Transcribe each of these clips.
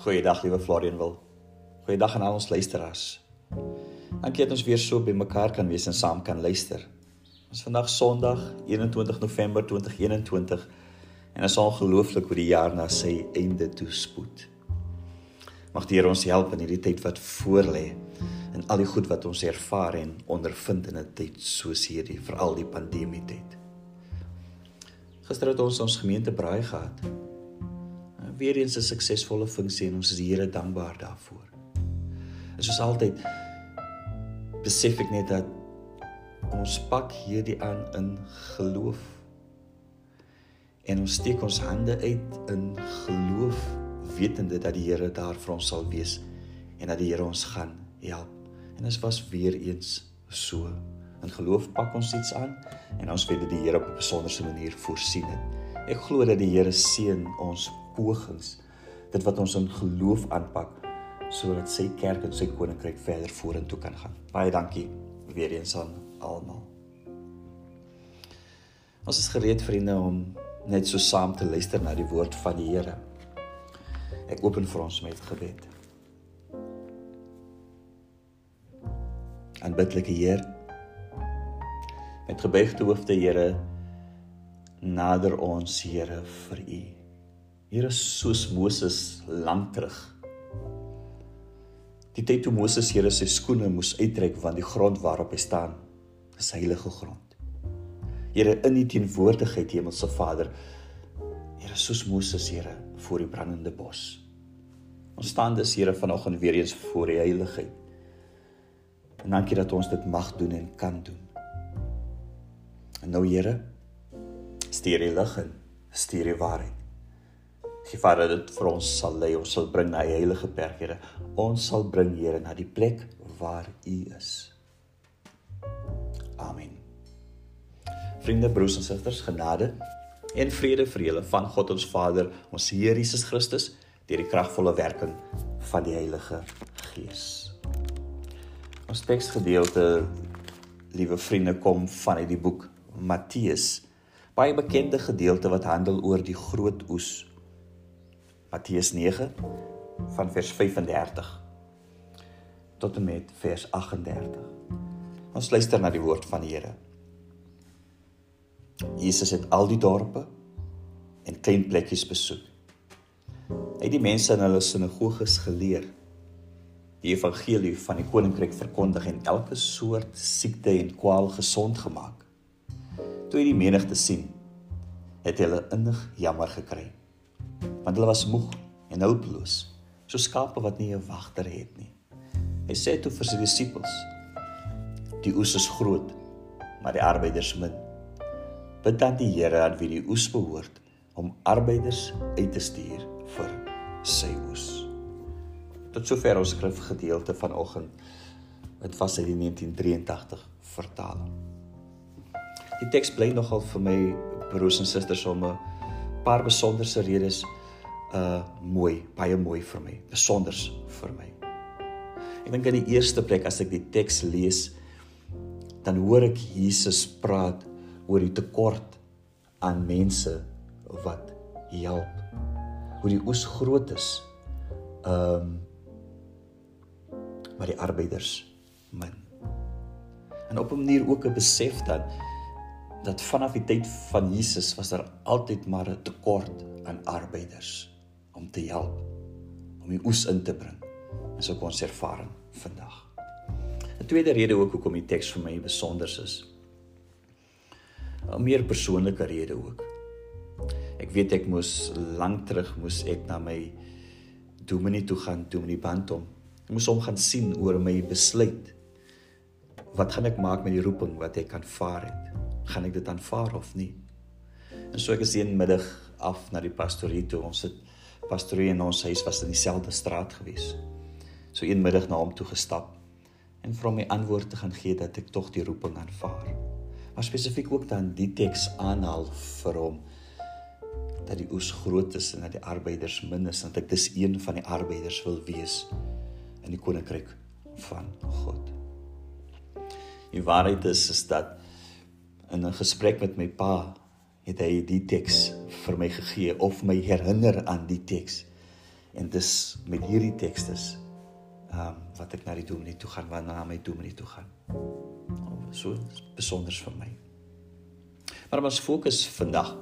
Goeiedag liewe Florian wil. Goeiedag aan al ons luisteraars. Dankie dat ons weer so by mekaar kan wees en saam kan luister. Ons vandag Sondag 21 November 2021 en dit is ongelooflik hoe die jaar na sy einde toe spoed. Mag die Here ons help in hierdie tyd wat voorlê en al die goed wat ons ervaar en ondervind in 'n tyd soos hierdie, veral die pandemie tyd. Gister het ons ons gemeente braai gehad. Weer eens 'n suksesvolle funksie en ons is die Here dankbaar daarvoor. En soos altyd besef ek net dat ons pak hierdie aan in geloof. En ons steek ons hande uit in geloof wetende dat die Here daar vir ons sal wees en dat die Here ons gaan help. En dit was weer eens so. In geloof pak ons iets aan en ons weet dat die Here op 'n besonderse manier voorsien het. Ek glo dat die Here seën ons pogings, dit wat ons in geloof aanpak sodat sy kerk en sy koninkryk verder vorentoe kan gaan. Baie dankie weer eens aan almal. Ons is gereed vriende om net so saam te luister na die woord van die Here. Ek open vir ons met gebed. Aanbiddelike Heer, met gebuigde hoofde Here, nader ons Here vir U. Here soos Moses lank terug. Die tyd toe Moses Here sy skoene moes uittrek want die grond waarop hy staan is heilige grond. Here in die teenwoordigheid Hemelse Vader. Here soos Moses Here voor die brandende bos. Ons staan dus Here vanoggend weer eens voor die heiligheid. En dankie dat ons dit mag doen en kan doen. En nou Here, stuur die lig en stuur die waarheid. Gee Vader dit vir ons sal lei, ons sal bring na die heilige berg, Here. Ons sal bring Here na die plek waar U is. Amen. Vriende, broers en susters, genade en vrede vir julle van God ons Vader, ons Here Jesus Christus, deur die kragvolle werking van die Heilige Gees. Ons teksgedeelte, liewe vriende, kom vanuit die boek Matteus. Baie bekende gedeelte wat handel oor die groot oes. Matteus 9 van vers 35 tot en met vers 38. Ons luister na die woord van die Here. Jesus het al die dorpe en klein plekkies besoek. Hy het die mense in hulle sinagoges geleer die evangelie van die koninkryk verkondig en elke soort siekte en kwaal gesond gemaak. Toe hy die menigte sien, het hulle innig jammer gekry. Want hulle was moeg en hulpeloos, so skape wat nie 'n wagter het nie. Hy sê toe vir sy disippels: "Die oes is groot, maar die arbeiders min. Bid dan die Here aan wie die oes behoort om arbeiders uit te stuur vir sy oes." Tot sover ons skrifgedeelte vanoggend. Dit was uit die 1983 vertaling. Die teks bly nogal vir my broers en susters om 'n paar besonderse redes uh mooi, baie mooi vir my, besonders vir my. Ek dink in die eerste plek as ek die teks lees, dan hoor ek Jesus praat oor die tekort aan mense wat help. Hoe die oes groot is. Um maar die arbeiders min. En op 'n manier ook 'n besef dat dat vanaf die tyd van Jesus was daar altyd maar 'n tekort aan arbeiders om te help om die oes in te bring. Dis ook ons ervaring vandag. 'n Tweede rede ook hoekom die teks vir my besonder is. 'n Meer persoonlike rede ook. Ek weet ek moes lank terug moes ek na my dominee toe gaan, dominee Bantom Ek moes hom gaan sien oor my besluit. Wat gaan ek maak met die roeping wat ek aanvaar het? Gaan ek dit aanvaar of nie? En so ek is een middag af na die pastorie toe. Ons het pastorie in ons huis was in dieselfde straat gewees. So een middag na hom toe gestap en vir hom my antwoord te gaan gee dat ek tog die roeping aanvaar. Maar spesifiek ook dan die teks aanhaal vir hom dat die oes groot is en dat die arbeiders min is en dat ek dis een van die arbeiders wil wees in die koninkryk van God. Die waarheid is is dat in 'n gesprek met my pa het hy die teks vir my gegee of my herinner aan die teks. En dis met hierdie tekstes ehm um, wat ek na die dominee toe gaan, wat na my dominee toe gaan. Oh, so besonder vir my. Maar ons fokus vandag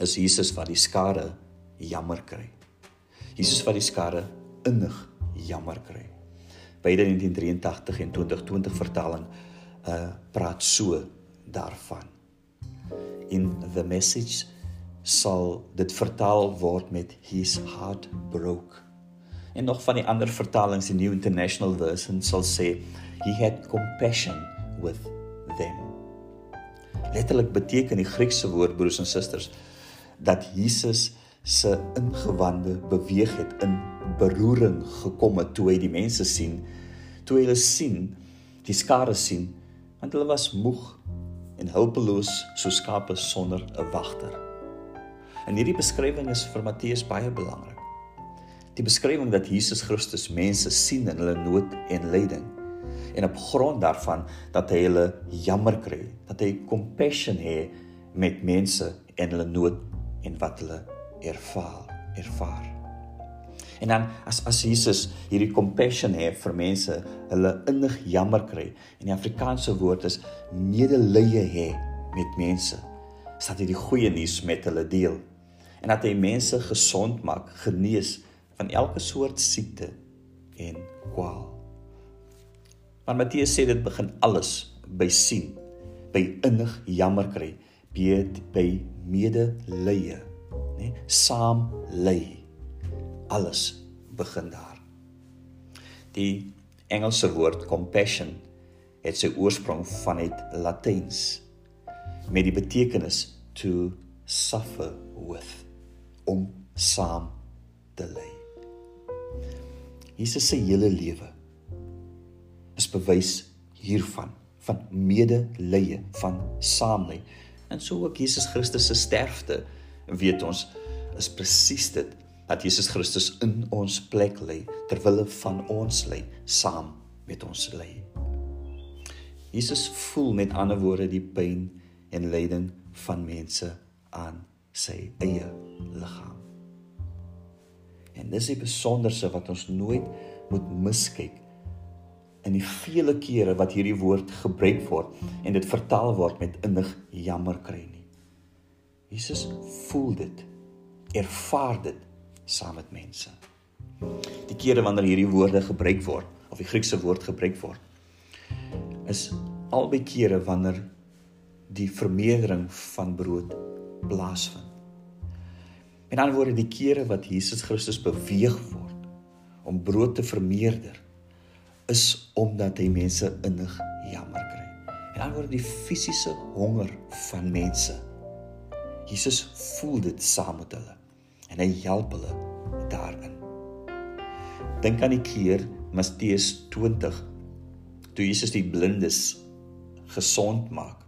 is Jesus wat die skare jammer kry. Jesus wat die skare innig jammer kry. Beide 1983 en 2020 vertaling uh praat so daarvan. In the message sal dit vertaal word met his heart broke. En nog van die ander vertalings in New International Version sal sê he had compassion with them. Letterlik beteken die Griekse woord broers en susters dat Jesus se ingewande beweeg het in beroering gekom het toe hy die mense sien, toe hy hulle sien, die skare sien, want hulle was moeg en hulpeloos so skape sonder 'n wagter. En hierdie beskrywing is vir Matteus baie belangrik. Die beskrywing dat Jesus Christus mense sien in hulle nood en lyding en op grond daarvan dat hy hulle jammer kry, dat hy compassion het met mense en hulle nood en wat hulle ervaar, ervaar. En dan as as Jesus hierdie compassion het vir mense, hulle innig jammer kry en die Afrikaanse woord is medelee hê met mense, sal hy die goeie nuus met hulle deel. En dat hy mense gesond maak, genees van elke soort siekte en kwaal. Maar Matteus sê dit begin alles by sien, by innig jammer kry, by by medelee, né? Saam lê. Alles begin daar. Die Engelse woord compassion het sy oorsprong vanuit Latyns met die betekenis to suffer with om saam te ly. Jesus se hele lewe is bewys hiervan van medelee van saamlei en so ook Jesus Christus se sterfte weet ons is presies dit dat Jesus Christus in ons plek lê terwyl hy van ons lê saam met ons lê Jesus voel met ander woorde die pyn en lyding van mense aan sy eie liggaam en dis die besonderse wat ons nooit moet miskyk in die vele kere wat hierdie woord gebruik word en dit vertaal word met innig jammer kry nie. Jesus voel dit, ervaar dit saam met mense. Die kere wanneer hierdie woorde gebruik word of die Griekse woord gebruik word is albei kere wanneer die vermeerdering van brood plaasvind. En dan word die kere wat Jesus Christus beweeg word om brood te vermeerder is omdat hy mense innig jammer kry. En dan word die fisiese honger van mense. Jesus voel dit saam met hulle en hy help hulle daarin. Dink aan die keer Matteus 20 toe Jesus die blindes gesond maak.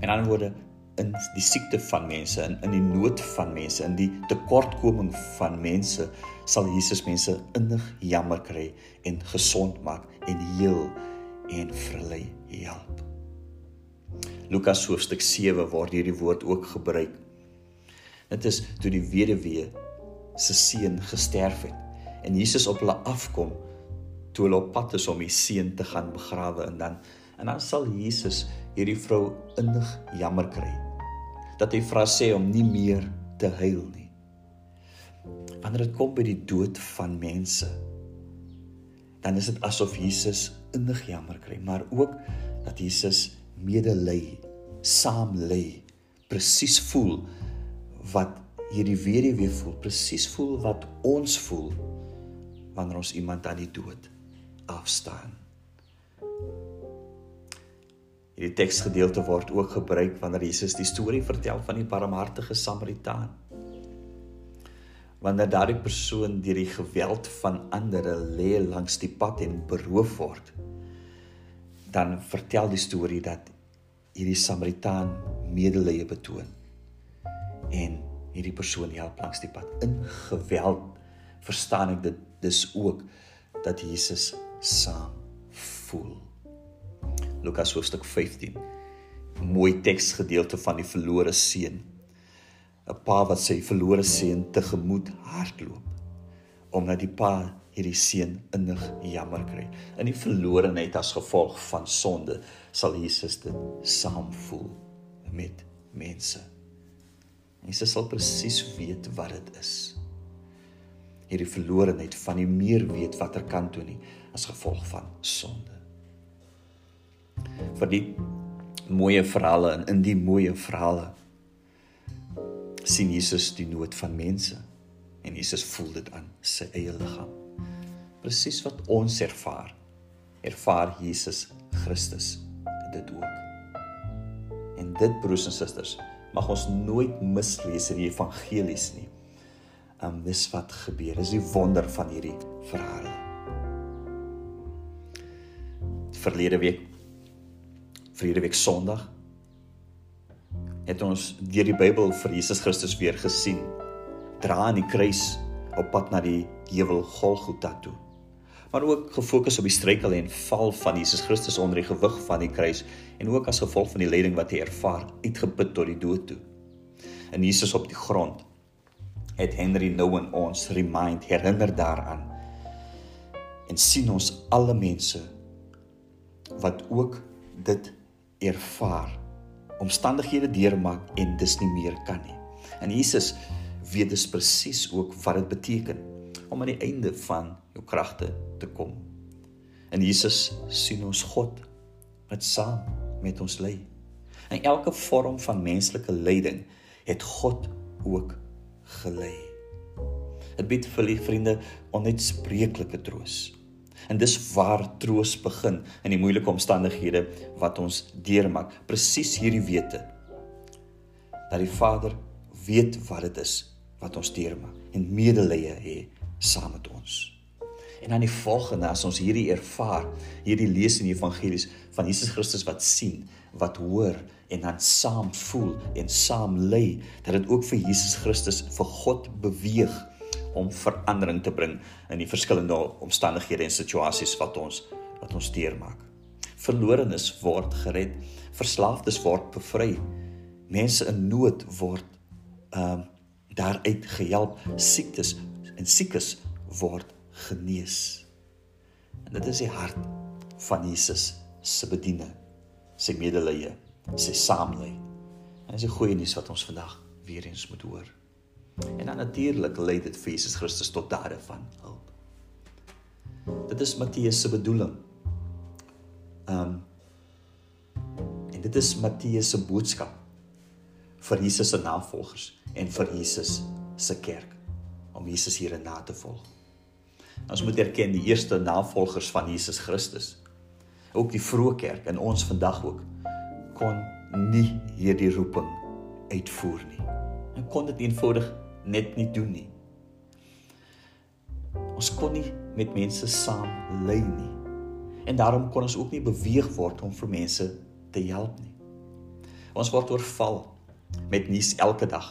En dan word in die siekte van mense in in die nood van mense in die tekortkoming van mense sal Jesus mense innig jammer kry en gesond maak en heel en verlei help. Lukas hoofstuk 7 word hierdie woord ook gebruik. Dit is toe die weduwee se seun gesterf het en Jesus op hulle afkom toe hulle op pad is om die seun te gaan begrawe en dan en dan sal Jesus hierdie vrou innig jammer kry dat hy vra sê om nie meer te huil nie. Wanneer dit kom by die dood van mense, dan is dit asof Jesus innig jammer kry, maar ook dat Jesus medelei, saam lê, presies voel wat hierdie weduwee voel, presies voel wat ons voel wanneer ons iemand aan die dood afstaan. Hierdie teksgedeelte word ook gebruik wanneer Jesus die storie vertel van die barmhartige Samaritaan. Wanneer daardie persoon deur die geweld van ander lê langs die pad en beroof word, dan vertel die storie dat hierdie Samaritaan medelee betoon en hierdie persoon help langs die pad. In geweld verstaan ek dit dis ook dat Jesus saam voel. Lukas hoofstuk 15. 'n Mooi teksgedeelte van die verlore seun. 'n Pa wat sy verlore seun tegemoet hardloop. omdat die pa hierdie seun innig jammer kry. In die verlorenheid as gevolg van sonde sal Jesus dit saam voel met mense. Jesus sal presies weet wat dit is. Hierdie verlorenheid van nie meer weet watter kant toe nie as gevolg van sonde. Vir die mooie verhale en in die mooie verhale sien Jesus die nood van mense en Jesus voel dit aan sy eie liggaam. Presies wat ons ervaar, ervaar Jesus Christus dit ook. En dit broers en susters, mag ons nooit mislees in die evangelies nie. Um dis wat gebeur, is die wonder van hierdie verhale. Verlede week verlede week Sondag het ons deur die Bybel vir Jesus Christus weer gesien dra aan die kruis op pad na die heuwel Golgotha toe. Maar ook gefokus op die struikel en val van Jesus Christus onder die gewig van die kruis en ook as gevolg van die lyding wat hy ervaar, uitgeput tot die dood toe. En Jesus op die grond het Henry nou en ons remind herinner daaraan en sien ons alle mense wat ook dit ervaar omstandighede deurmaak en dis nie meer kan nie. En Jesus weet dis presies ook wat dit beteken om aan die einde van jou kragte te kom. En Jesus sien ons God wat saam met ons lê. In elke vorm van menslike lyding het God ook gelei. Dit bied vir die vriende onuitspreeklike troos. En dis waar troos begin in die moeilike omstandighede wat ons deurmaak. Presies hierdie wete dat die Vader weet wat dit is wat ons deurmaak en medelee hê saam met ons. En dan die volgende as ons hierdie ervaar, hierdie lees in die evangelies van Jesus Christus wat sien, wat hoor en dan saam voel en saam lê, dat dit ook vir Jesus Christus vir God beweeg om verandering te bring in die verskillende omstandighede en situasies wat ons wat ons deurmaak. Verlorenes word gered, verslaafdes word bevry. Mense in nood word ehm um, daaruit gehelp, siektes en siekes word genees. En dit is die hart van Jesus se bediening, sy medelee, sy saamlei. En dis die goeie nuus wat ons vandag weer eens moet hoor. En dan natuurlik lei dit vir Jesus Christus tot dade van hulp. Dit is Matteus se bedoeling. Um en dit is Matteus se boodskap vir Jesus se navolgers en vir Jesus se kerk om Jesus hierin na te volg. Ons moet erken die eerste navolgers van Jesus Christus, ook die vroeë kerk en ons vandag ook kon nie hierdie roeping uitvoer nie. En kon dit eenvoudig net nie doen nie. Ons kon nie met mense saam lê nie. En daarom kon ons ook nie beweeg word om vir mense te help nie. Ons word oorval met nuus elke dag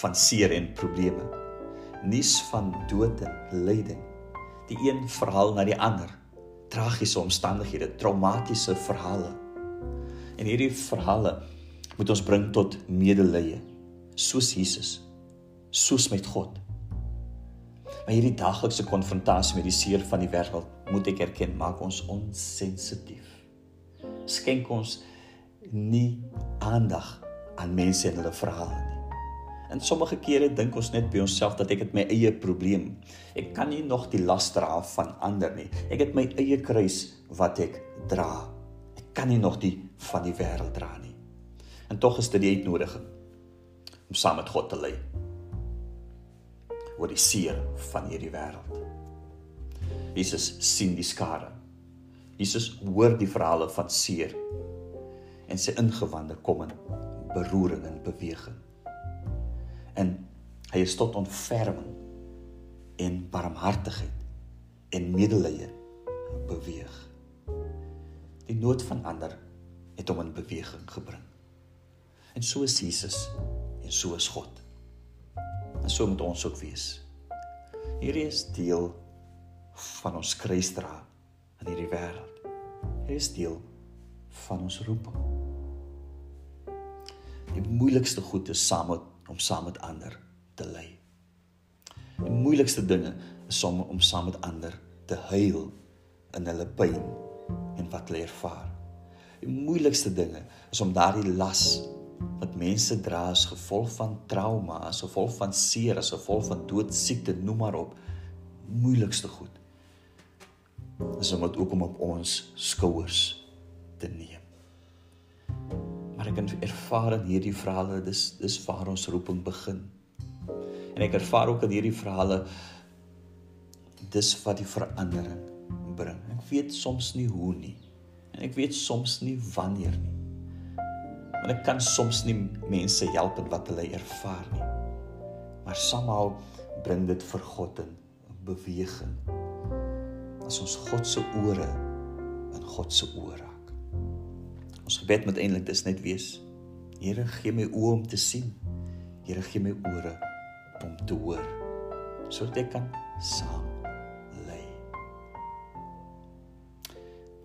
van seer en probleme. Nuus van dood en lyding. Die een verhaal na die ander. Tragiese omstandighede, traumatiese verhale. En hierdie verhale moet ons bring tot medelee, soos Jesus soos met God. Maar hierdie daglikse konfrontasie met die seer van die wêreld, moet ek erken, maak ons onsensitief. Skenk ons nie aandag aan mense en hulle verhale nie. En sommige kere dink ons net by onsself dat ek het my eie probleem. Ek kan nie nog die las dra van ander nie. Ek het my eie kruis wat ek dra. Ek kan nie nog die van die wêreld dra nie. En tog is dit die uitnodiging om saam met God te lê oor die seer van hierdie wêreld. Jesus sien die skare. Jesus hoor die verhale van seer en sy ingewande kom in beroering en beweging. En hy is tot ontferming en barmhartigheid en medelee beweeg. Die nood van ander het hom in beweging gebring. En so is Jesus en so is God. En so moet ons ook wees. Hierdie is deel van ons kruisdra in hierdie wêreld. Hierdie is deel van ons roeping. Die moeilikste goed is saam met om saam met ander te lei. Die moeilikste dinge is om om saam met ander te huil in hulle pyn en wat hulle ervaar. Die moeilikste dinge is om daardie las wat mense dra as gevolg van trauma, as gevolg van seer, as gevolg van dood, siekte, noem maar op, moeilikste goed. Is om dit ook om op ons skouers te neem. Ek ervaar in hierdie verhale dis dis waar ons roeping begin. En ek ervaar ook in hierdie verhale dis wat die verandering bring. Ek weet soms nie hoe nie. En ek weet soms nie wanneer nie. Want ek kan soms nie mense help in wat hulle ervaar nie. Maar somehow bring dit vir God in beweging. As ons God se ore in God se raak. Ons gebed moet eintlik dis net wees. Here, gee my oë om te sien. Here, gee my ore om te hoor sodat ek kan saam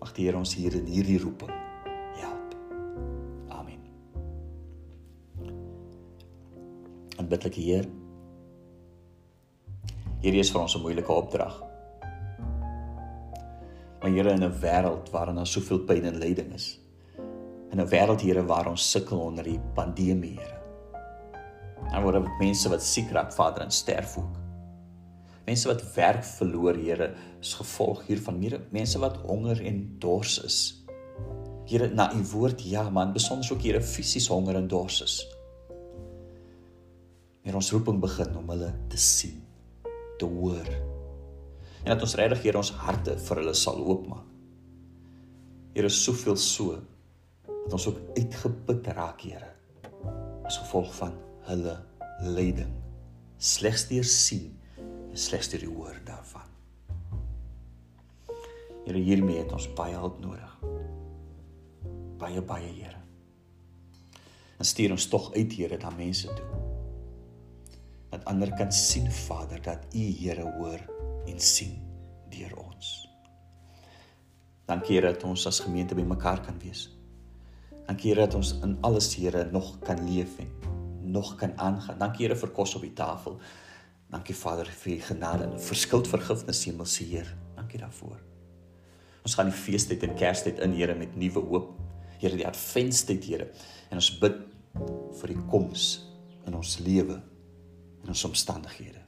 Mag die Here ons hier in hierdie roeping help. Amen. En bidtelike Heer. Hierdie is vir ons 'n moeilike opdrag. Maar Here in 'n wêreld waarin daar soveel pyn en lyding is. In 'n wêreld Here waar ons sukkel onder die pandemie, Here. En waar mense wat siek raak, Vader, en sterf ook. Mense wat werk verloor, Here, is gevolg hiervan. Mere mense wat honger en dors is. Here, na u woord, ja man, besonder ook Here fisies honger en dors is. Hier ons roeping begin om hulle te sien, te hoor. En dat ons regtig Here ons harte vir hulle sal oopmaak. Here, soveel so dat ons ook uitgeput raak, Here, as gevolg van hulle lyding. Slegs deur sien slegs deur die hoor daarvan. Here hiermee het ons baie hulp nodig. Baie baie Here. En stuur ons tog uit Here na mense toe. Dat ander kan sien Vader dat U Here hoor en sien deur ons. Dankie Here dat ons as gemeente bymekaar kan wees. Dankie Here dat ons in alles Here nog kan leef en nog kan aangaan. Dankie Here vir kos op die tafel. Dankie Vader vir u genade en verskild vergifnis Hemelse Heer. Dankie daarvoor. Ons gaan die feestyd en Kerstyd in Here met nuwe hoop. Here die adventstyd Here en ons bid vir die koms in ons lewe en ons omstandighede.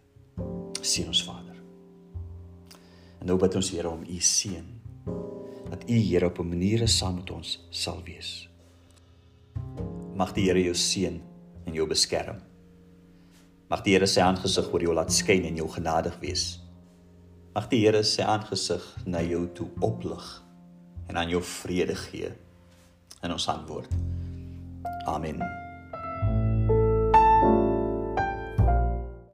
Sien ons Vader. En nou bid ons Here om u seën dat u Here op 'n manier saam met ons sal wees. Mag die Here jou seën en jou beskerm. Mag die Here sy aangesig oor jou laat skyn en jou genadig wees. Mag die Here sy aangesig na jou toe oplig en aan jou vrede gee in ons antwoord. Amen.